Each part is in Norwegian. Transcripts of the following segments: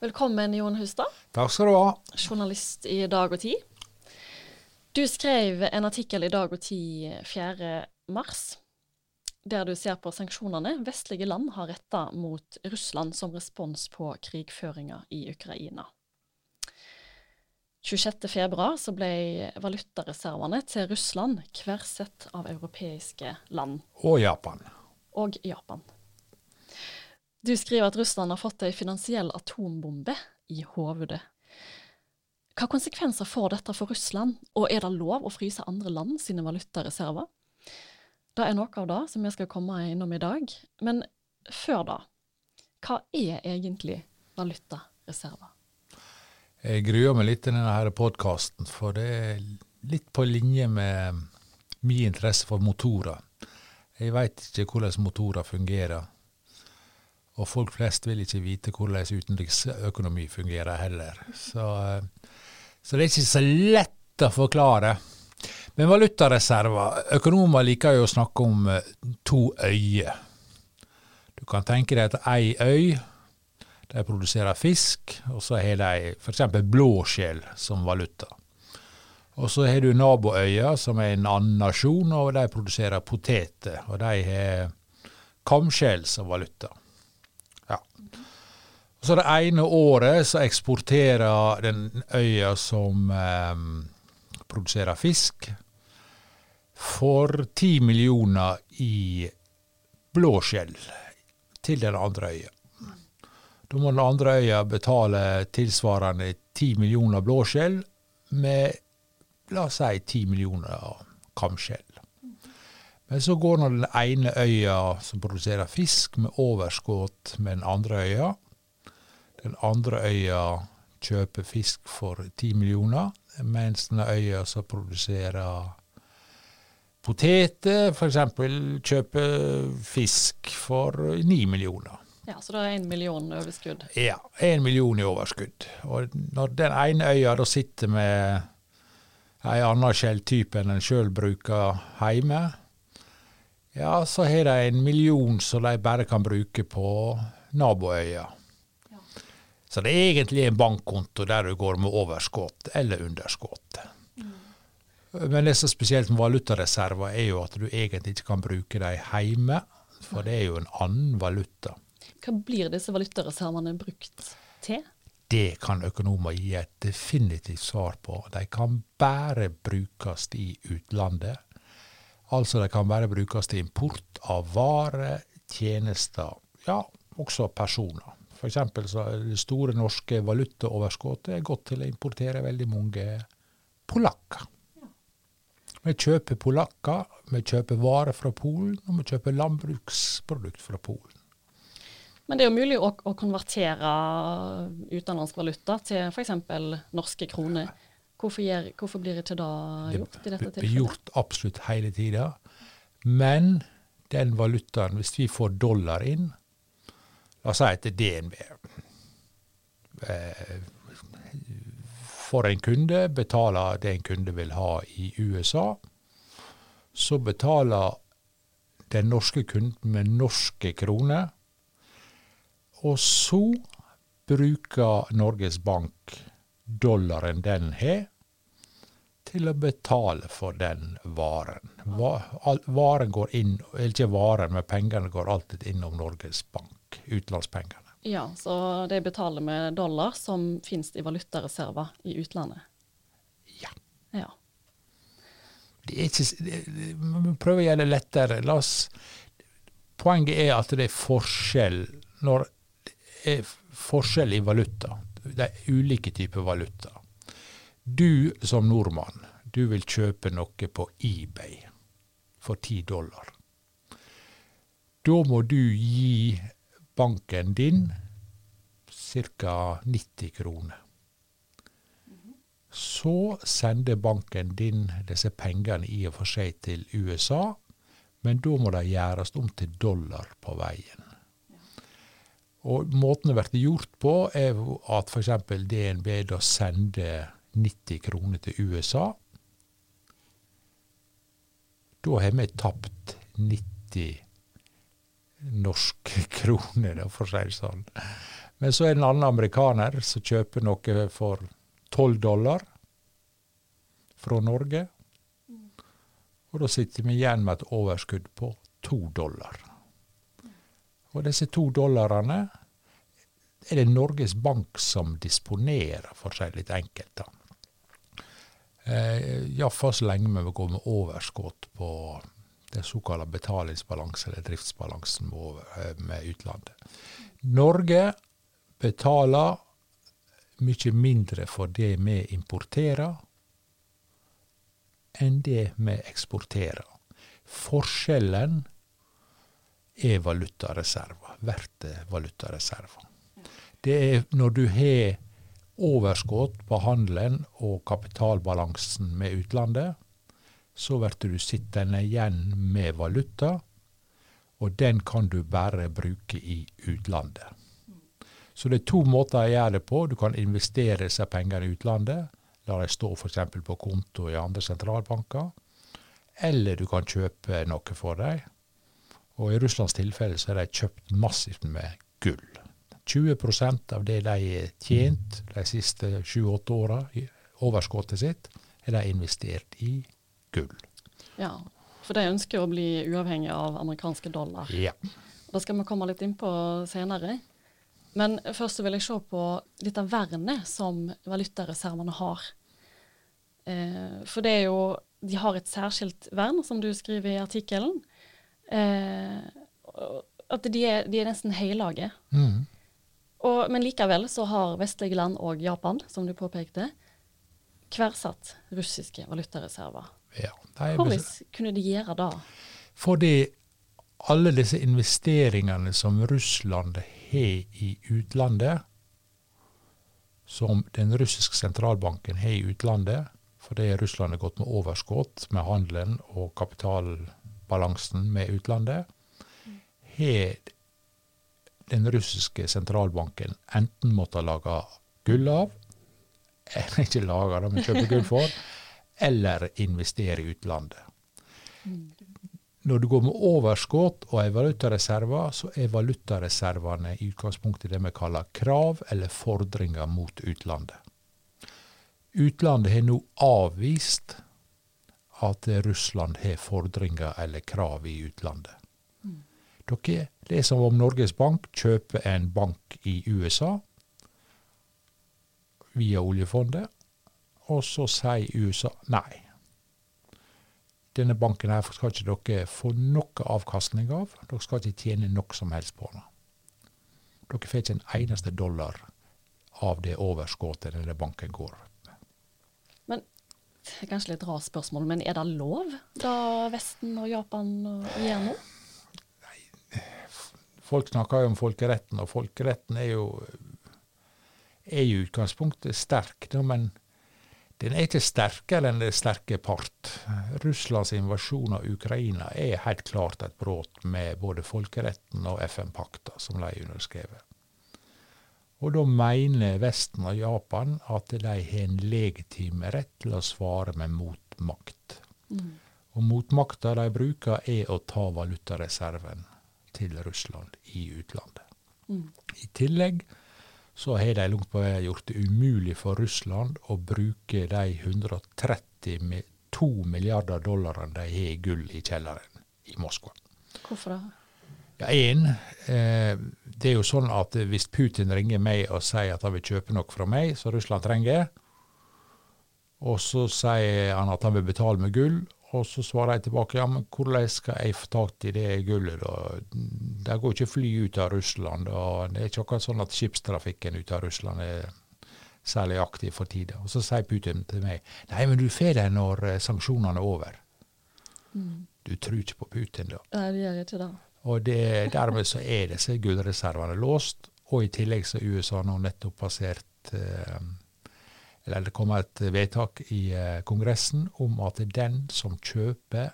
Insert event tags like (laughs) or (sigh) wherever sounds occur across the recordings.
Velkommen, Jon Hustad. Takk skal du ha. Journalist i Dag og Tid. Du skrev en artikkel i Dag og Tid 4. mars, der du ser på sanksjonene vestlige land har retta mot Russland som respons på krigføringa i Ukraina. 26.2 så ble valutareservene til Russland kversett av europeiske land. Og Japan. Og Japan. Du skriver at Russland har fått ei finansiell atombombe i hovedet. Hva konsekvenser får dette for Russland, og er det lov å fryse andre land sine valutareserver? Det er noe av det som vi skal komme innom i dag. Men før da, hva er egentlig valutareserver? Jeg gruer meg litt til denne podkasten, for det er litt på linje med min interesse for motorer. Jeg veit ikke hvordan motorer fungerer. Og folk flest vil ikke vite hvordan utenriksøkonomi fungerer heller. Så, eh, så, det er ikke så lett å forklare. Men valutareserver Økonomer liker jo å snakke om eh, to øyer. Du kan tenke deg at ei øy de produserer fisk, og så har de f.eks. blåskjell som valuta. Og så har du naboøya, som er en annen nasjon, og de produserer poteter. Og de har kamskjell som valuta. Så det ene året så eksporterer den øya som eh, produserer fisk, for ti millioner i blåskjell til den andre øya. Da må den andre øya betale tilsvarende ti millioner blåskjell med la oss si ti millioner kamskjell. Men så går nå den ene øya som produserer fisk, med overskudd med den andre øya. Den andre øya kjøper fisk for ti millioner, mens den øya som produserer poteter, f.eks. kjøper fisk for ni millioner. Ja, Så det er én million overskudd? Ja, én million i overskudd. Og når den ene øya da sitter med ei anna skjelltype enn en sjøl bruker hjemme, ja, så har de en million som de bare kan bruke på naboøya. Så det er egentlig en bankkonto der du går med overskudd eller underskudd. Mm. Men det som er spesielt med valutareserver, er jo at du egentlig ikke kan bruke dem hjemme, for det er jo en annen valuta. Hva blir disse valutareservene brukt til? Det kan økonomer gi et definitivt svar på. De kan bare brukes i utlandet. Altså de kan bare brukes til import av varer, tjenester, ja, også personer. F.eks. så det store norske valutaoverskuddet er gått til å importere veldig mange polakker. Vi kjøper polakker, vi kjøper varer fra Polen, og vi kjøper landbruksprodukt fra Polen. Men det er jo mulig å, å konvertere utenlandsk valuta til f.eks. norske kroner. Hvorfor, gjør, hvorfor, blir ikke det gjort i dette tilfellet? Det blir gjort absolutt hele tida. Men den valutaen, hvis vi får dollar inn, La oss si at DNB eh, for en kunde betaler det en kunde vil ha i USA. Så betaler den norske kunden med norske kroner. Og så bruker Norges Bank dollaren den har, til å betale for den varen. Varen går inn, eller ikke varen, men pengene går alltid innom Norges Bank utenlandspengene. Ja, så de betaler med dollar som finnes i valutareserver i utlandet? Ja. ja. Det er ikke, Vi prøver å gjøre det lettere. La oss, poenget er at det er forskjell når det er forskjell i valuta. Det er ulike typer valuta. Du som nordmann, du vil kjøpe noe på eBay for ti dollar. Da må du gi banken din ca. 90 kroner. Så sender banken din disse pengene i og for seg til USA, men da må de gjøres om til dollar på veien. Og Måten det blir gjort på, er at f.eks. DNB da sender 90 kroner til USA. Da har vi tapt 90 norske (laughs) kroner, for å si det sånn. Men så er det en annen amerikaner som kjøper noe for 12 dollar fra Norge. Og da sitter vi igjen med et overskudd på 2 dollar. Og disse to dollarene er det Norges Bank som disponerer, for å si det litt enkelt. da. Eh, så lenge vi går med overskudd på den såkalte betalingsbalansen eller driftsbalansen eh, med utlandet. Norge betaler mye mindre for det vi importerer, enn det vi eksporterer. Forskjellen er valutareserver, verdt valutareserver. Det er når du har overskudd på handelen og kapitalbalansen med utlandet, så blir du sittende igjen med valuta, og den kan du bare bruke i utlandet. Så det er to måter å gjøre det på. Du kan investere disse pengene i utlandet, la dem stå f.eks. på konto i andre sentralbanker, eller du kan kjøpe noe for dem. Og i Russlands tilfelle så har de kjøpt massivt med gull. 20% av det de har tjent de siste sju-åtte åra, overskuddet sitt, er de investert i gull. Ja, for de ønsker å bli uavhengig av amerikanske dollar. Ja. Det skal vi komme litt inn på senere. Men først vil jeg se på litt av vernet som valutareservene har. Eh, for det er jo De har et særskilt vern, som du skriver i artikkelen. Eh, at de er, de er nesten høylage. Mm. Og, men likevel så har vestlige land og Japan, som du påpekte, hversatt russiske valutareserver. ja. Hvordan kunne de gjøre det? Fordi alle disse investeringene som Russland har i utlandet, som den russiske sentralbanken har i utlandet, fordi Russland har gått med overskudd med handelen og kapitalbalansen med utlandet, har den russiske sentralbanken enten måttet lage gull av, eller ikke lage det, men kjøpe gull for, eller investere i utlandet. Når du går med overskudd og er valutareserver, så er valutareservene i utgangspunktet det vi kaller krav eller fordringer mot utlandet. Utlandet har nå avvist at Russland har fordringer eller krav i utlandet. Dere, leser er om Norges Bank kjøper en bank i USA via oljefondet, og så sier USA nei denne banken her skal ikke dere få noe avkastning av. Dere skal ikke tjene noe som helst på den. Dere får ikke en eneste dollar av det overskuddet denne banken går. Er kanskje litt rart spørsmål, men er det lov, da Vesten og Japan gjør noe? Nei, Folk snakker jo om folkeretten, og folkeretten er jo er i utgangspunktet sterk, men den er ikke sterkere enn det sterke part. Russlands invasjon av Ukraina er helt klart et brudd med både folkeretten og FN-pakta som de underskrevet. Og da mener Vesten og Japan at de har en legitim rett til å svare med motmakt. Og motmakta de bruker, er å ta valutareserven til Russland i utlandet. I tillegg så har de langt på vei gjort det umulig for Russland å bruke de 132 milliarder dollarene de har i gull i kjelleren i Moskva. Hvorfor det? Ja, en, eh, det er jo sånn at hvis Putin ringer meg og sier at han vil kjøpe noe fra meg som Russland trenger, og så sier han at han vil betale med gull, og så svarer jeg tilbake ja, men hvordan skal jeg få tak i det gullet da? Det går ikke fly ut av Russland, og det er ikke akkurat sånn at skipstrafikken ut av Russland er særlig aktiv for tida. Og så sier Putin til meg nei, men du får det når eh, sanksjonene er over. Du tror ikke på Putin da. Nei, det gjør jeg ikke det. Og det, dermed så er disse gullreservene låst, og i tillegg så USA nå nettopp passert eh, Eller det kommer et vedtak i eh, Kongressen om at den som kjøper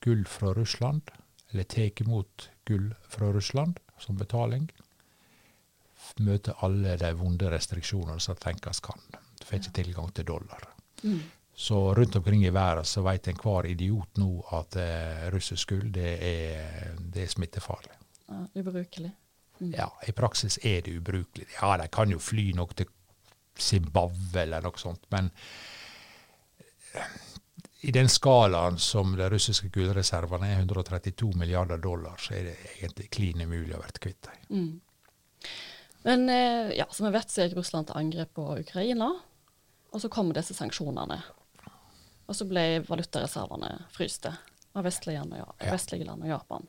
gull fra Russland, eller tar imot gull fra Russland som betaling, møter alle de vonde restriksjonene som tenkes kan. Du får ikke tilgang til dollar. Så rundt omkring i verden så vet enhver idiot nå at eh, russisk gull det er, det er smittefarlig. Ja, ubrukelig. Ja, i praksis er det ubrukelig. Ja, de kan jo fly nok til Zimbabwe eller noe sånt, men i den skalaen som de russiske gullreservene er 132 milliarder dollar, så er det egentlig klin umulig å bli kvitt dem. Mm. Men eh, ja, som vi vet, så gikk Russland til angrep på Ukraina, og så kommer disse sanksjonene. Og så ble valutareservene fryste av vestlige land og, ja. vestlige land og Japan.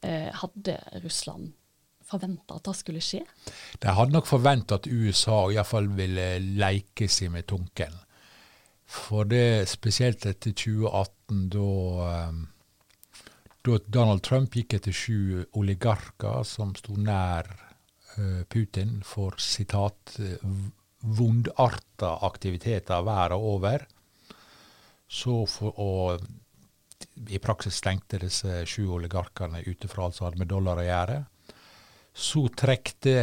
Eh, hadde Russland forventa at det skulle skje? De hadde nok forventa at USA iallfall ville leike seg med tunken. For det spesielt etter 2018, da, eh, da Donald Trump gikk etter sju oligarker som sto nær uh, Putin for sitat vondarta aktiviteter verden over. Så for å i praksis stengte disse sju oligarkene ute fra alt som hadde med dollar å gjøre. Så trekte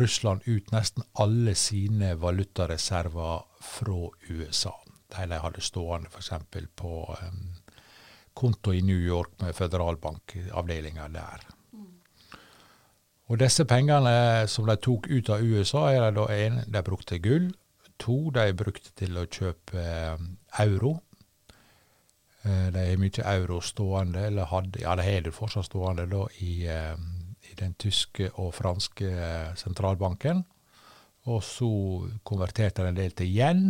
Russland ut nesten alle sine valutareserver fra USA de de hadde stående f.eks. på um, konto i New York med føderalbankavdelinga der. Og disse pengene som de tok ut av USA, er de da en, de brukte gull. To, de brukte til å kjøpe euro. Uh, de har mye euro stående, eller hadde, ja, de har det fortsatt stående da i, um, i den tyske og franske sentralbanken. Og så konverterte de en del til yen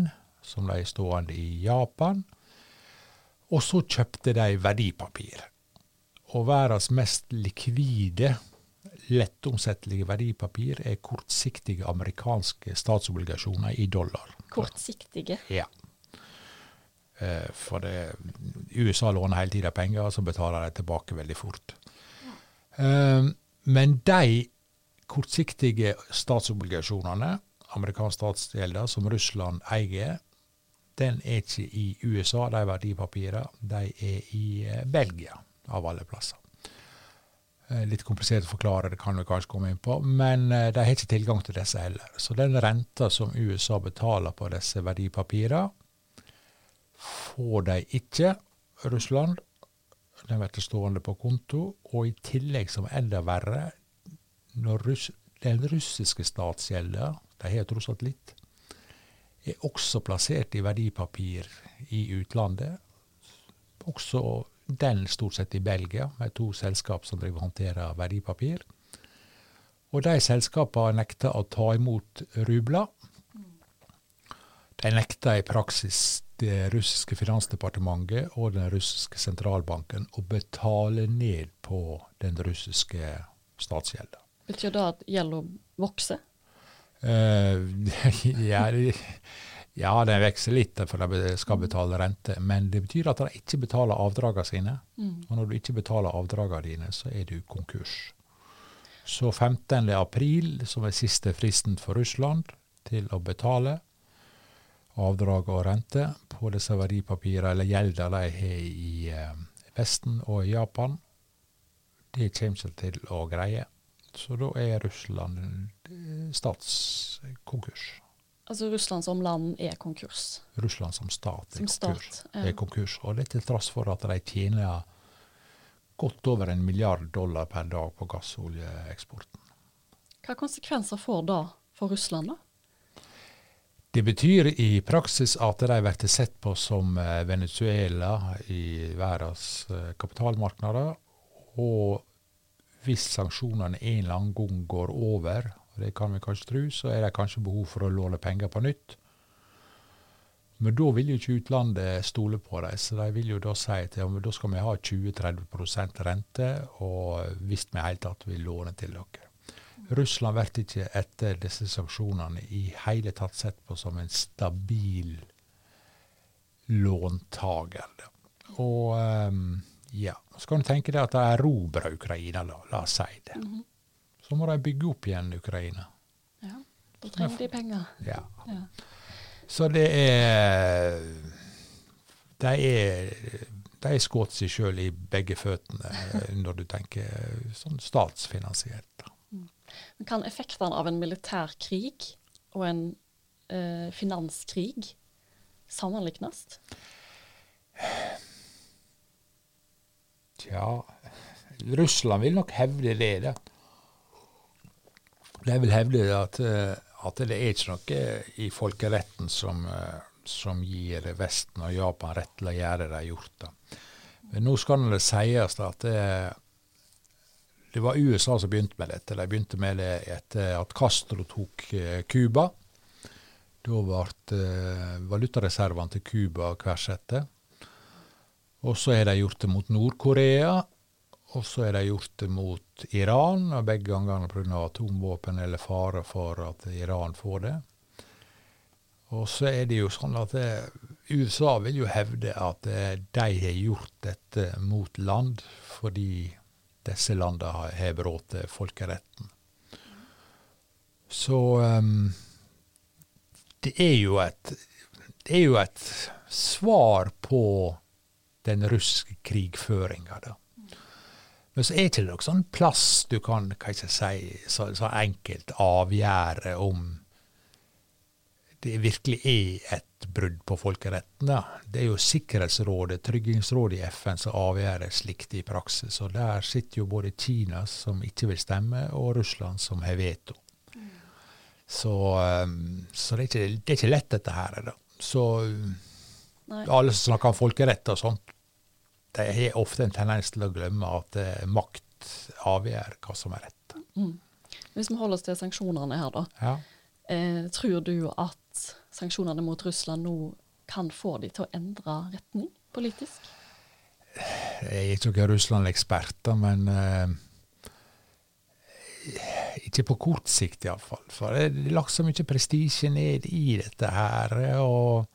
som de er stående i Japan. Og så kjøpte de verdipapir. Og verdens mest likvide, lettomsettelige verdipapir er kortsiktige amerikanske statsobligasjoner i dollar. Kortsiktige? Ja. Eh, for det, USA låner hele tida penger, og så betaler de tilbake veldig fort. Ja. Men de kortsiktige statsobligasjonene, amerikansk statsgjelder, som Russland eier, den er ikke i USA, de verdipapirene. De er i eh, Belgia, av alle plasser. Eh, litt komplisert å forklare, det kan vi kanskje komme inn på, men eh, de har ikke tilgang til disse heller. Så den renta som USA betaler på disse verdipapirene, får de ikke Russland. Den blir stående på konto. Og i tillegg, som enda verre, når russ, den russiske statsgjelda, de har tross alt litt, er også plassert i verdipapir i utlandet. Også den stort sett i Belgia, med to selskap som driver håndterer verdipapir. Og de selskapene nekter å ta imot rubler. De nekter i praksis det russiske finansdepartementet og den russiske sentralbanken å betale ned på den russiske statsgjelda. Betyr det at gjelda vokser? Uh, (laughs) ja, ja, den vokser litt for de skal betale rente, men det betyr at de ikke betaler avdragene sine. Mm. Og når du ikke betaler avdragene dine, så er du konkurs. Så 15. april, som er siste fristen for Russland til å betale avdrag og rente på disse verdipapirene eller gjelda de har i uh, Vesten og i Japan, det kommer ikke til å greie. Så da er Russland statskonkurs. Altså Russland som land er konkurs? Russland som stat er, som konkurs. Stat, ja. er konkurs. Og det til tross for at de tjener godt over en milliard dollar per dag på gassoljeeksporten. Hva konsekvenser får da for Russland, da? Det betyr i praksis at de blir sett på som eh, Venezuela i verdens eh, kapitalmarkeder, og hvis sanksjonene en eller annen gang går over, og det kan vi kanskje tro, så er det kanskje behov for å låne penger på nytt. Men da vil jo ikke utlandet stole på dem, så de vil jo da si at ja, da skal vi ha 20-30 rente, og hvis vi i hele tatt vil låne til dere. Russland blir ikke etter disse sanksjonene i hele tatt sett på som en stabil låntaker. Og um, ja, så kan du tenke deg at de erobrer Ukraina, la, la oss si det. Mm -hmm. Så må de bygge opp igjen Ukraina. Ja, da trenger de penger. Ja. ja. Så det er De er, de er skutt seg sjøl i begge føttene når du tenker sånn statsfinansiert. Mm. Men kan effektene av en militær krig og en eh, finanskrig sammenlignes? Tja, Russland vil nok hevde det. da. De vil hevde at, eh, at det er ikke noe i folkeretten som, eh, som gir Vesten og Japan rett til å gjøre det de har gjort. da. Men nå skal det sies at det, det var USA som begynte med dette. De begynte med det etter at Castro tok eh, Cuba. Da ble valutareservene til Cuba kversette. Og så har de gjort det mot Nord-Korea, og så har de gjort det mot Iran, og begge gangene pga. atomvåpen eller fare for at Iran får det. Og så er det jo sånn at det, USA vil jo hevde at de har gjort dette mot land fordi disse landene har, har brutt folkeretten. Så um, det er jo et det er jo et svar på den russiske krigføringa, da. Men så er det ikke noen sånn plass du kan hva jeg si, så, så enkelt avgjøre om det virkelig er et brudd på folkeretten. Da. Det er jo Sikkerhetsrådet, Tryggingsrådet i FN, som avgjør slikt i praksis. Og der sitter jo både Kina, som ikke vil stemme, og Russland, som har veto. Så, um, så det, er ikke, det, er ikke, lett, dette her. Da. Så Nei. alle som snakker om folkerett og sånt, de har ofte en tendens til å glemme at eh, makt avgjør hva som er rett. Mm. Hvis vi holder oss til sanksjonene her, da. Ja. Eh, tror du at sanksjonene mot Russland nå kan få de til å endre retning politisk? Jeg er ikke noen Russland-ekspert, men eh, ikke på kort sikt iallfall. For det er lagt så mye prestisje ned i dette her. og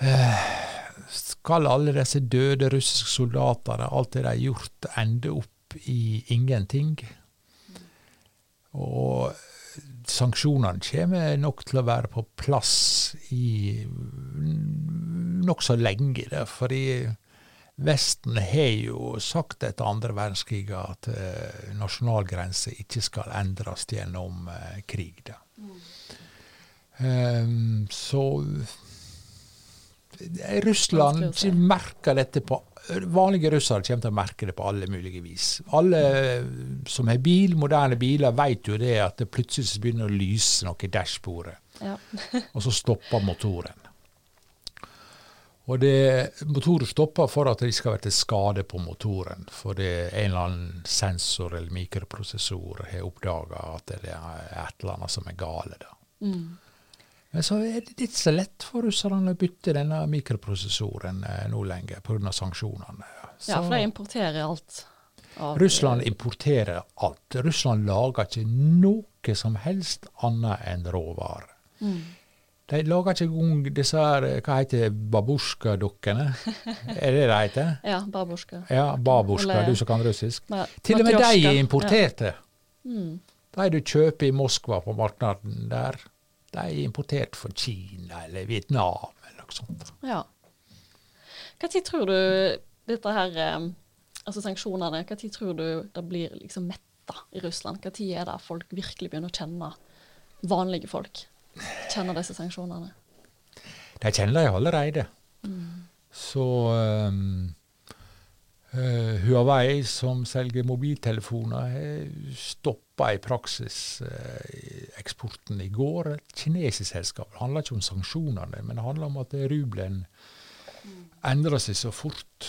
eh, skal alle disse døde russiske soldatene, alt det de har gjort, ende opp i ingenting? Og sanksjonene kommer nok til å være på plass i nokså lenge. Der, fordi Vesten har jo sagt etter andre verdenskrig at uh, nasjonalgrenser ikke skal endres gjennom uh, krig. Mm. Um, så Russland merker dette på Vanlige russere kommer til å merke det på alle mulige vis. Alle som har bil, moderne biler, vet jo det at det plutselig begynner å lyse noe i dashbordet. Ja. (laughs) og så stopper motoren. Og det, Motoren stopper for at de skal være til skade på motoren. For det er en eller annen sensor eller mikroprosessor har oppdaga at det er et eller annet som er gale. da. Mm. Men så er det ikke så lett for russerne å bytte denne mikroprosessoren eh, nå lenger pga. sanksjonene. Så, ja, for de importerer alt. Av, Russland importerer alt. Russland lager ikke noe som helst annet enn råvarer. Mm. De lager ikke engang disse her, hva heter babusjka-dukkene? (laughs) er det det heter? ja, babusjka. Ja, babusjka, du som kan russisk. Nei, Til og med de er importerte. Ja. Mm. De du kjøper i Moskva på markedet der, de er importert fra Kina eller Vietnam eller noe sånt. Ja. Hva tid tror du dette her, eh, altså sanksjonene, hva tid tror du det blir liksom metta i Russland? Hva tid er det folk virkelig begynner å kjenne vanlige folk? Kjenner disse sanksjonene? De kjenner de allerede. Mm. Så um, Uh, Huawei, som selger mobiltelefoner, har stoppa i praksis uh, eksporten i går. Et kinesisk selskap. Det handler ikke om sanksjonene, men det handler om at rubelen endrer seg så fort.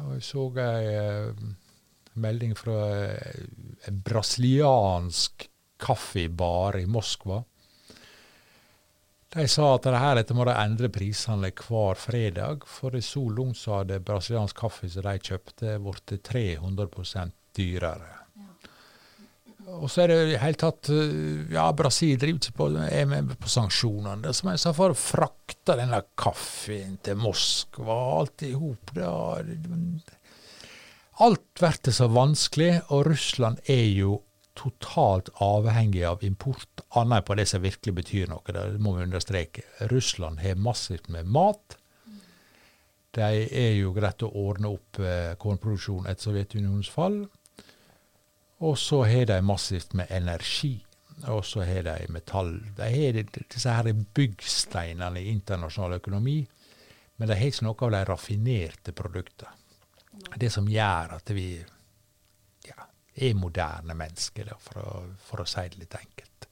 Og jeg så ei uh, melding fra en brasiliansk kaffebar i Moskva de sa at det her etter må de endre prisene hver fredag, for så langt så hadde brasiliansk kaffe som de kjøpte, blitt 300% dyrere. Og så er det i hele tatt Ja, Brasil driver ikke på, er med på sanksjonene. Som jeg sa, for å frakte denne kaffen til Moskva, alt i hop Alt blir så vanskelig, og Russland er jo totalt avhengig av import, annet på det som virkelig betyr noe. Det må vi understreke. Russland har massivt med mat. De er jo greit å ordne opp eh, kornproduksjon etter Sovjetunionens fall. Og så har de massivt med energi. Og så har de metall. De har disse her byggsteinene i internasjonal økonomi, men de har ikke noe av de raffinerte produktene. Det som gjør at vi er moderne mennesker, da, for, å, for å si det litt enkelt.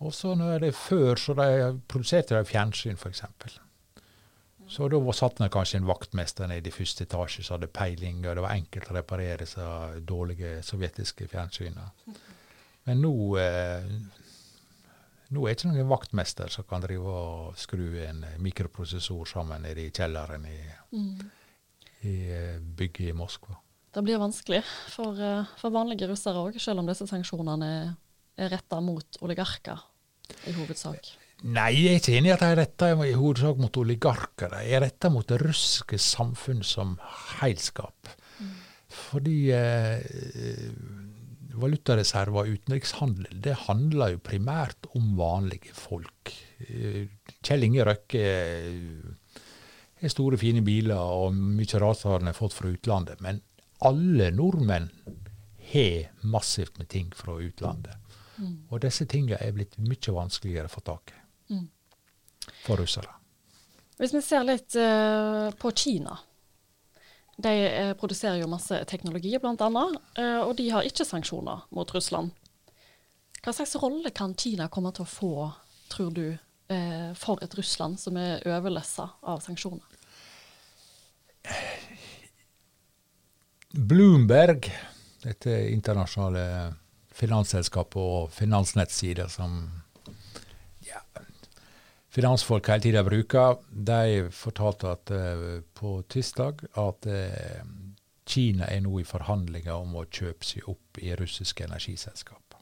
Og så når det Før så de produserte de fjernsyn, f.eks. Så da var satt det kanskje en vaktmester nede i første etasje som hadde peiling, og det var enkelt å reparere disse dårlige sovjetiske fjernsynene. Men nå, eh, nå er det ikke noen vaktmester som kan drive og skru en mikroprosessor sammen nede i kjelleren i, i eh, bygget i Moskva. Det blir vanskelig for, eh, for vanlige russere òg, selv om disse sanksjonene er retta mot oligarker i hovedsak. Nei, jeg er ikke enig i at de er retta i hovedsak mot oligarker. De er retta mot det russiske samfunn som heilskap. Fordi eh, valutareserver og utenrikshandel det handler jo primært om vanlige folk. Eh, Kjell Inge Røkke eh, har store, fine biler og mye rart har han fått fra utlandet. Men alle nordmenn har massivt med ting fra utlandet. Og disse tingene er blitt mye vanskeligere å få tak i for russere. Hvis vi ser litt uh, på Kina. De uh, produserer jo masse teknologi, blant annet, eh, og de har ikke sanksjoner mot Russland. Hva slags rolle kan Kina komme til å få, tror du, uh, for et Russland som er overlessa av sanksjoner? Bloomberg, dette internasjonale finansselskapet og finansnettsider som finansfolk hele tida bruker, de fortalte at uh, på tirsdag at uh, Kina er nå i forhandlinger om å kjøpe seg opp i russiske energiselskaper.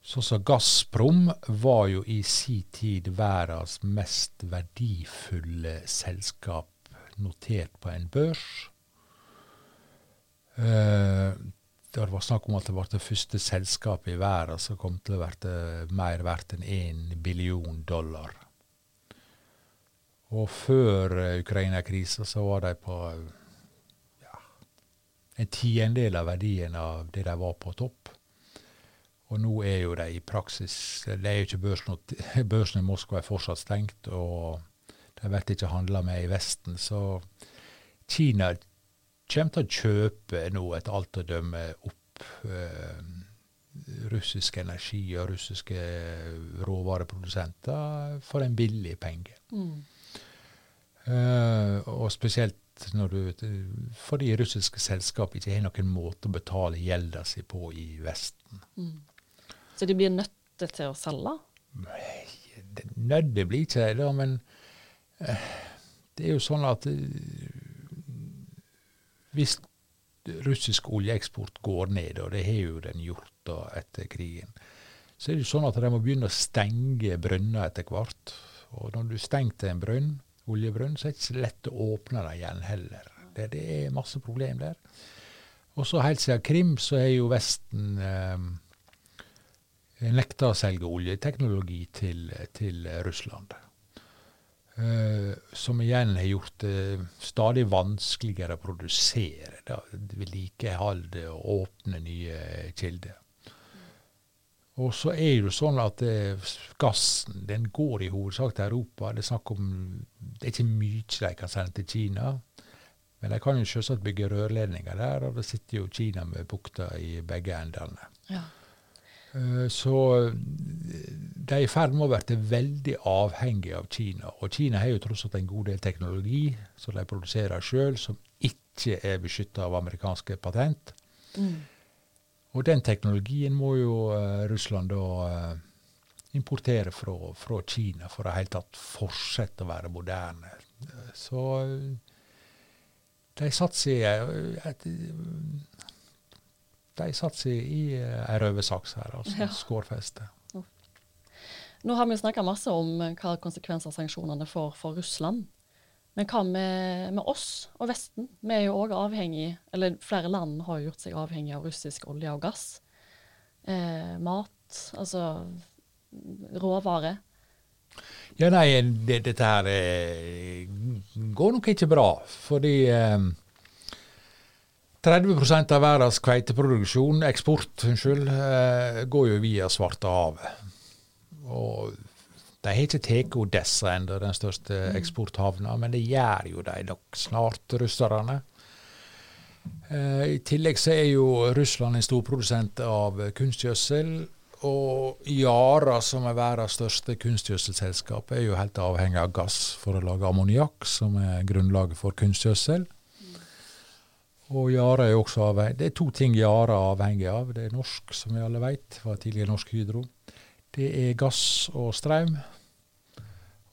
Sånn som Gazprom var jo i sin tid verdens mest verdifulle selskap notert på en børs. Eh, det var snakk om at det var det første selskapet i verden som kom til å være mer verdt enn én billion dollar. Og før uh, Ukraina-krisa så var de på ja, en tiendedel av verdien av det de var på topp. Og nå er jo de i praksis Det er jo ikke børsen, (laughs) børsen i Moskva er fortsatt stengt, og de blir ikke handla med i Vesten. Så Kina kommer til å kjøpe nå etter alt å dømme opp eh, russisk energi og russiske råvareprodusenter for en billig penge. Mm. Eh, og spesielt du, fordi russiske selskap ikke har noen måte å betale gjelda si på i Vesten. Mm. Så de blir nødt til å selge? Nødde blir ikke det, men eh, det er jo sånn at eh, hvis russisk oljeeksport går ned, og det har jo den gjort da etter krigen, så er det jo sånn at de må begynne å stenge brønner etter hvert. Og når du stengte en brønn, oljebrønn, så er det ikke så lett å åpne den igjen heller. Det, det er masse problem der. Og så helt siden Krim så er jo Vesten eh, nekta å selge oljeteknologi til, til Russland. Uh, som igjen har gjort det stadig vanskeligere å produsere, da, vedlikeholde og åpne nye kilder. Og så er det jo sånn at uh, gassen den går i hovedsak til Europa. Det er snakk om, det er ikke mye de kan sende til Kina. Men de kan jo selvsagt bygge rørledninger der, og da sitter jo Kina med bukta i begge endene. Ja. Uh, så de er i ferd med å bli veldig avhengige av Kina. Og Kina har jo tross alt en god del teknologi som de produserer sjøl, som ikke er beskytta av amerikanske patent. Mm. Og den teknologien må jo uh, Russland da importere fra, fra, Kina for å helt tatt fortsette å være moderne. Så de satser de satser i ei røversaks her, altså. Ja. Skårfeste. Nå har vi snakka masse om hva konsekvenser sanksjonene får for Russland. Men hva med, med oss og Vesten? Vi er jo òg avhengig, eller flere land har jo gjort seg avhengig av russisk olje og gass. Eh, mat, altså råvare. Ja, nei, det, dette her eh, går nok ikke bra. Fordi eh, 30 av verdens kveiteproduksjon, eksport, unnskyld, eh, går jo via Svartehavet. Og de har ikke tatt Odessa ennå, den største mm. eksporthavna, men det gjør jo de nok snart, russerne. Eh, I tillegg så er jo Russland en storprodusent av kunstgjødsel. Og Yara, som er verdens største kunstgjødselselskap, er jo helt avhengig av gass for å lage ammoniakk, som er grunnlaget for kunstgjødsel. Og Yara er også avhengig. Det er to ting Yara er avhengig av. Det er norsk, som vi alle vet, var tidligere Norsk Hydro. Det er gass og strøm.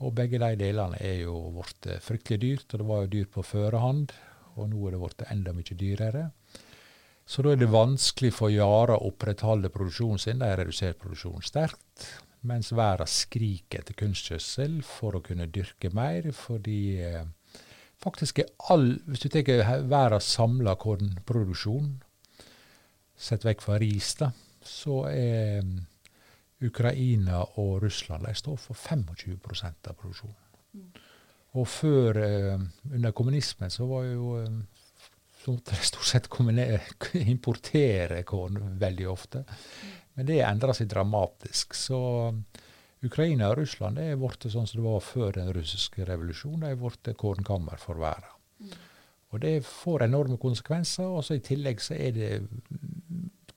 Og begge de delene er jo blitt fryktelig dyrt, og det var jo dyrt på førehånd. Og nå er det blitt enda mye dyrere. Så da er det vanskelig for Yara å opprettholde produksjonen sin. De har redusert produksjonen sterkt. Mens verden skriker etter kunstgjødsel for å kunne dyrke mer, fordi eh, faktisk er all Hvis du tar verdens samla kornproduksjon, sett vekk fra ris, da, så er um, Ukraina og Russland de står for 25% av produksjonen. Mm. Og før, uh, under kommunismen, så var jo um, så måtte de stort sett importere korn veldig ofte. Men det endra seg dramatisk. Så Ukraina og Russland er blitt sånn som det var før den russiske revolusjonen. De er blitt kornkammer for verden. Mm. Og det får enorme konsekvenser. Og så i tillegg så er det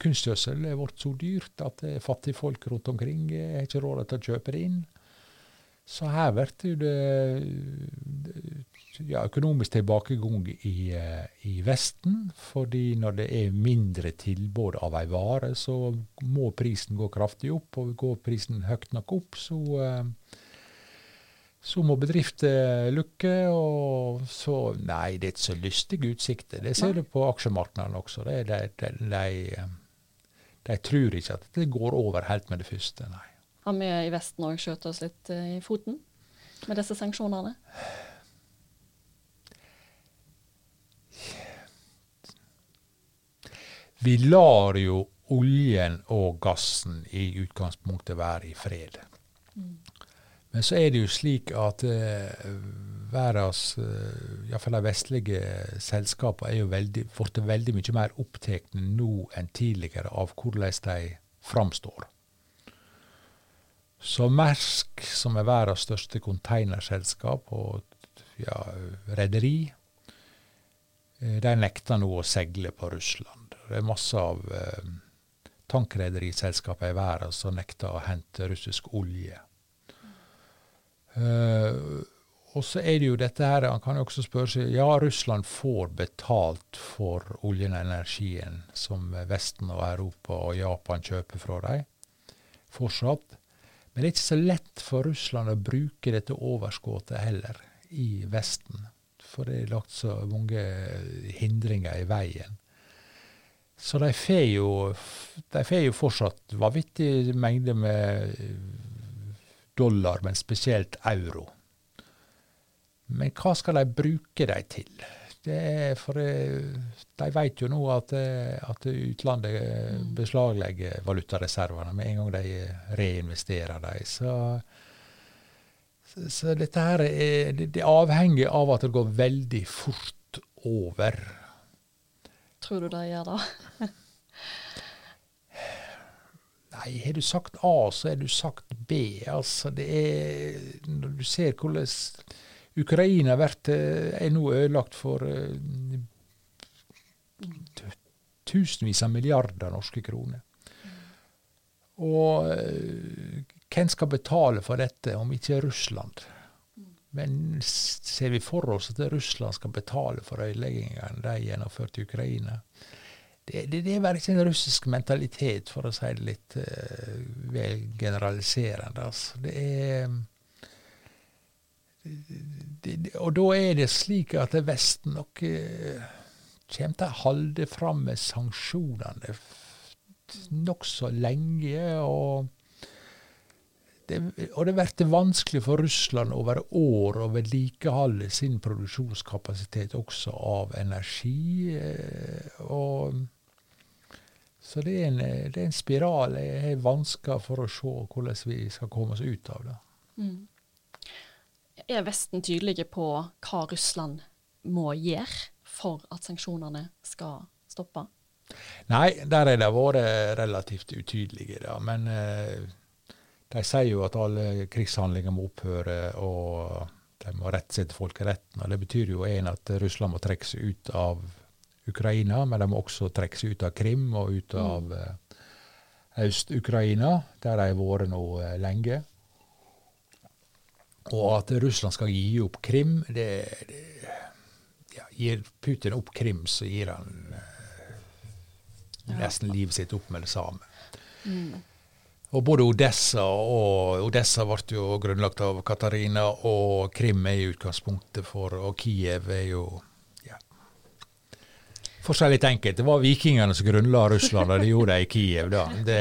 kunstgjødsel er blitt så dyrt at fattige folk rundt omkring har ikke råd til å kjøpe det inn. Så her blir det ja, økonomisk tilbakegang i, eh, i, Vesten. fordi når det er mindre tilbud av ei vare, så må prisen gå kraftig opp. Og går prisen høyt nok opp, så, eh, så må bedrifter lukke. Og så Nei, det er ikke så lystige utsikter. Det ser du på aksjemarkedene også. Det, det, det, de, de, tror ikke at det går over helt med det første, nei. Har vi i Vesten òg skjøt oss litt eh, i foten med disse sanksjonene? Vi lar jo oljen og gassen i utgangspunktet være i fred. Men så er det jo slik at uh, verdens, uh, iallfall de vestlige selskapene, er jo veldig, blitt veldig mye mer opptatt nå enn tidligere av hvordan de framstår. Så Mersk, som er verdens største containerselskap og ja, rederi, eh, de nekter nå å seile på Russland. Det er masse av eh, tankrederiselskaper i verden som nekter å hente russisk olje. Uh, og så er det jo dette her, Han kan jo også spørre seg ja, Russland får betalt for oljen og energien som Vesten og Europa og Japan kjøper fra dem, fortsatt. Men det er ikke så lett for Russland å bruke dette overskuddet heller i Vesten. For det er lagt så mange hindringer i veien. Så de får jo, de får jo fortsatt vanvittig mengde med dollar, men spesielt euro. Men hva skal de bruke dem til? Det for De vet jo nå at, at utlandet mm. beslaglegger valutareservene med en gang de reinvesterer dem. Så, så, dette her er, det, det avhenger av at det går veldig fort over tror du de gjør da? Nei, har du sagt A, så har du sagt B. Altså, det er Når du ser hvordan Ukraina vært, eh, er nå ødelagt for uh, tusenvis av milliarder norske kroner. Og uh, hvem skal betale for dette, om ikke Russland? Men ser vi for oss at Russland skal betale for ødeleggingene de gjennomførte i Ukraina? Det, det, det, er virkelig en russisk mentalitet, for å si det litt uh, vel generaliserende. Altså. Det er det, Og da er det slik at Vesten nok uh, kommer til å holde fram med sanksjonene nokså lenge. og det, og det blir vanskelig for Russland over år å vedlikeholde sin produksjonskapasitet også av energi. Eh, og, så det er, en, det er en spiral jeg har vansker for å se hvordan vi skal komme oss ut av det. Mm. Er Vesten tydelige på hva Russland må gjøre for at sanksjonene skal stoppe? Nei, der har de vært relativt utydelige. Da. Men eh, de sier jo at alle krigshandlinger må opphøre, og de må rette seg til folkeretten. og Det betyr jo en at Russland må trekke seg ut av Ukraina, men de må også trekke seg ut av Krim og ut av mm. Øst-Ukraina, der de har vært nå eh, lenge. Og at Russland skal gi opp Krim det, det ja, Gir Putin opp Krim, så gir han eh, nesten livet sitt opp med det samme. Og både Odessa og Odessa ble jo grunnlagt av Katarina, og Krim er i utgangspunktet for Og Kiev er jo ja, For si litt enkelt, det var vikingene som grunnla Russland, og de gjorde det i Kiev, da. Det,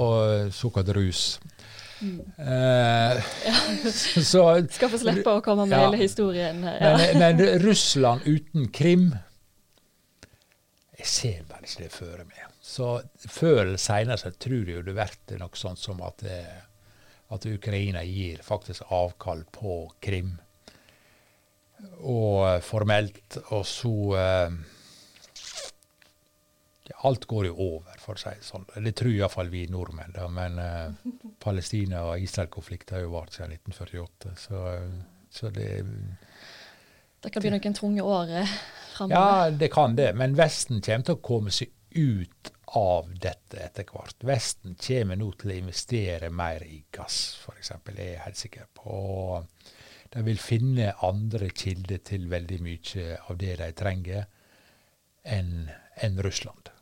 og såkalt rus. Eh, så Skal få slippe å komme med Ja. hele historien. Ja. men, men Russland uten Krim Jeg ser bare ikke det føre meg. Så før eller seinere så tror jeg jo det blir noe sånt som at, eh, at Ukraina gir faktisk avkall på Krim. Og eh, formelt, og så eh, ja, Alt går jo over, for å si det sånn. Det tror iallfall vi nordmenn, da. Men uh, (laughs) Palestina- og Israel-konflikten har jo vart siden 1948, så, så det Det kan bli noen tunge år framover. Ja, det kan det, men Vesten kommer til å komme seg ut av dette etter hvert. Vesten kommer nå til å investere mer i gass, f.eks., det er jeg helt sikker på. Og de vil finne andre kilder til veldig mye av det de trenger, enn en Russland.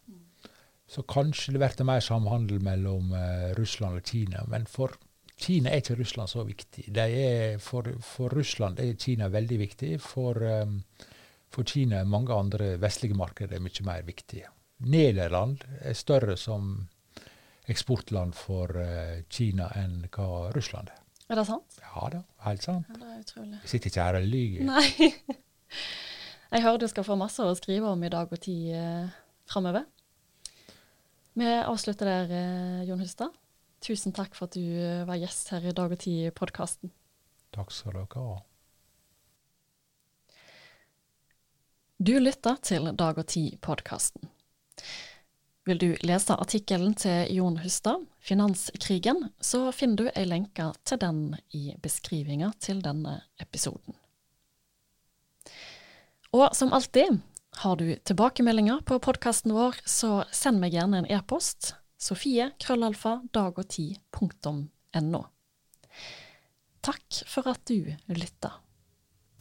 Så kanskje det blir mer samhandel mellom uh, Russland og Kina, men for Kina er ikke Russland så viktig. Er, for, for Russland er Kina veldig viktig. For, um, for Kina er mange andre vestlige markeder mye mer viktige. Nederland er større som eksportland for eh, Kina enn hva Russland er. Er det sant? Ja da, helt sant. Ja, det er utrolig. Jeg sitter ikke her og lyver. Nei. (laughs) Jeg hører du skal få masse å skrive om i dag og tid eh, framover. Vi avslutter der, eh, Jon Hustad. Tusen takk for at du eh, var gjest her i Dag og Tid-podkasten. Takk skal dere ha. Du lytter til Dag og Tid-podkasten. Vil du lese artikkelen til Jon Hustad, 'Finanskrigen', så finner du ei lenke til den i beskrivinga til denne episoden. Og som alltid, har du tilbakemeldinger på podkasten vår, så send meg gjerne en e-post. Sofie krøllalfa dagogti.no. Takk for at du lytta.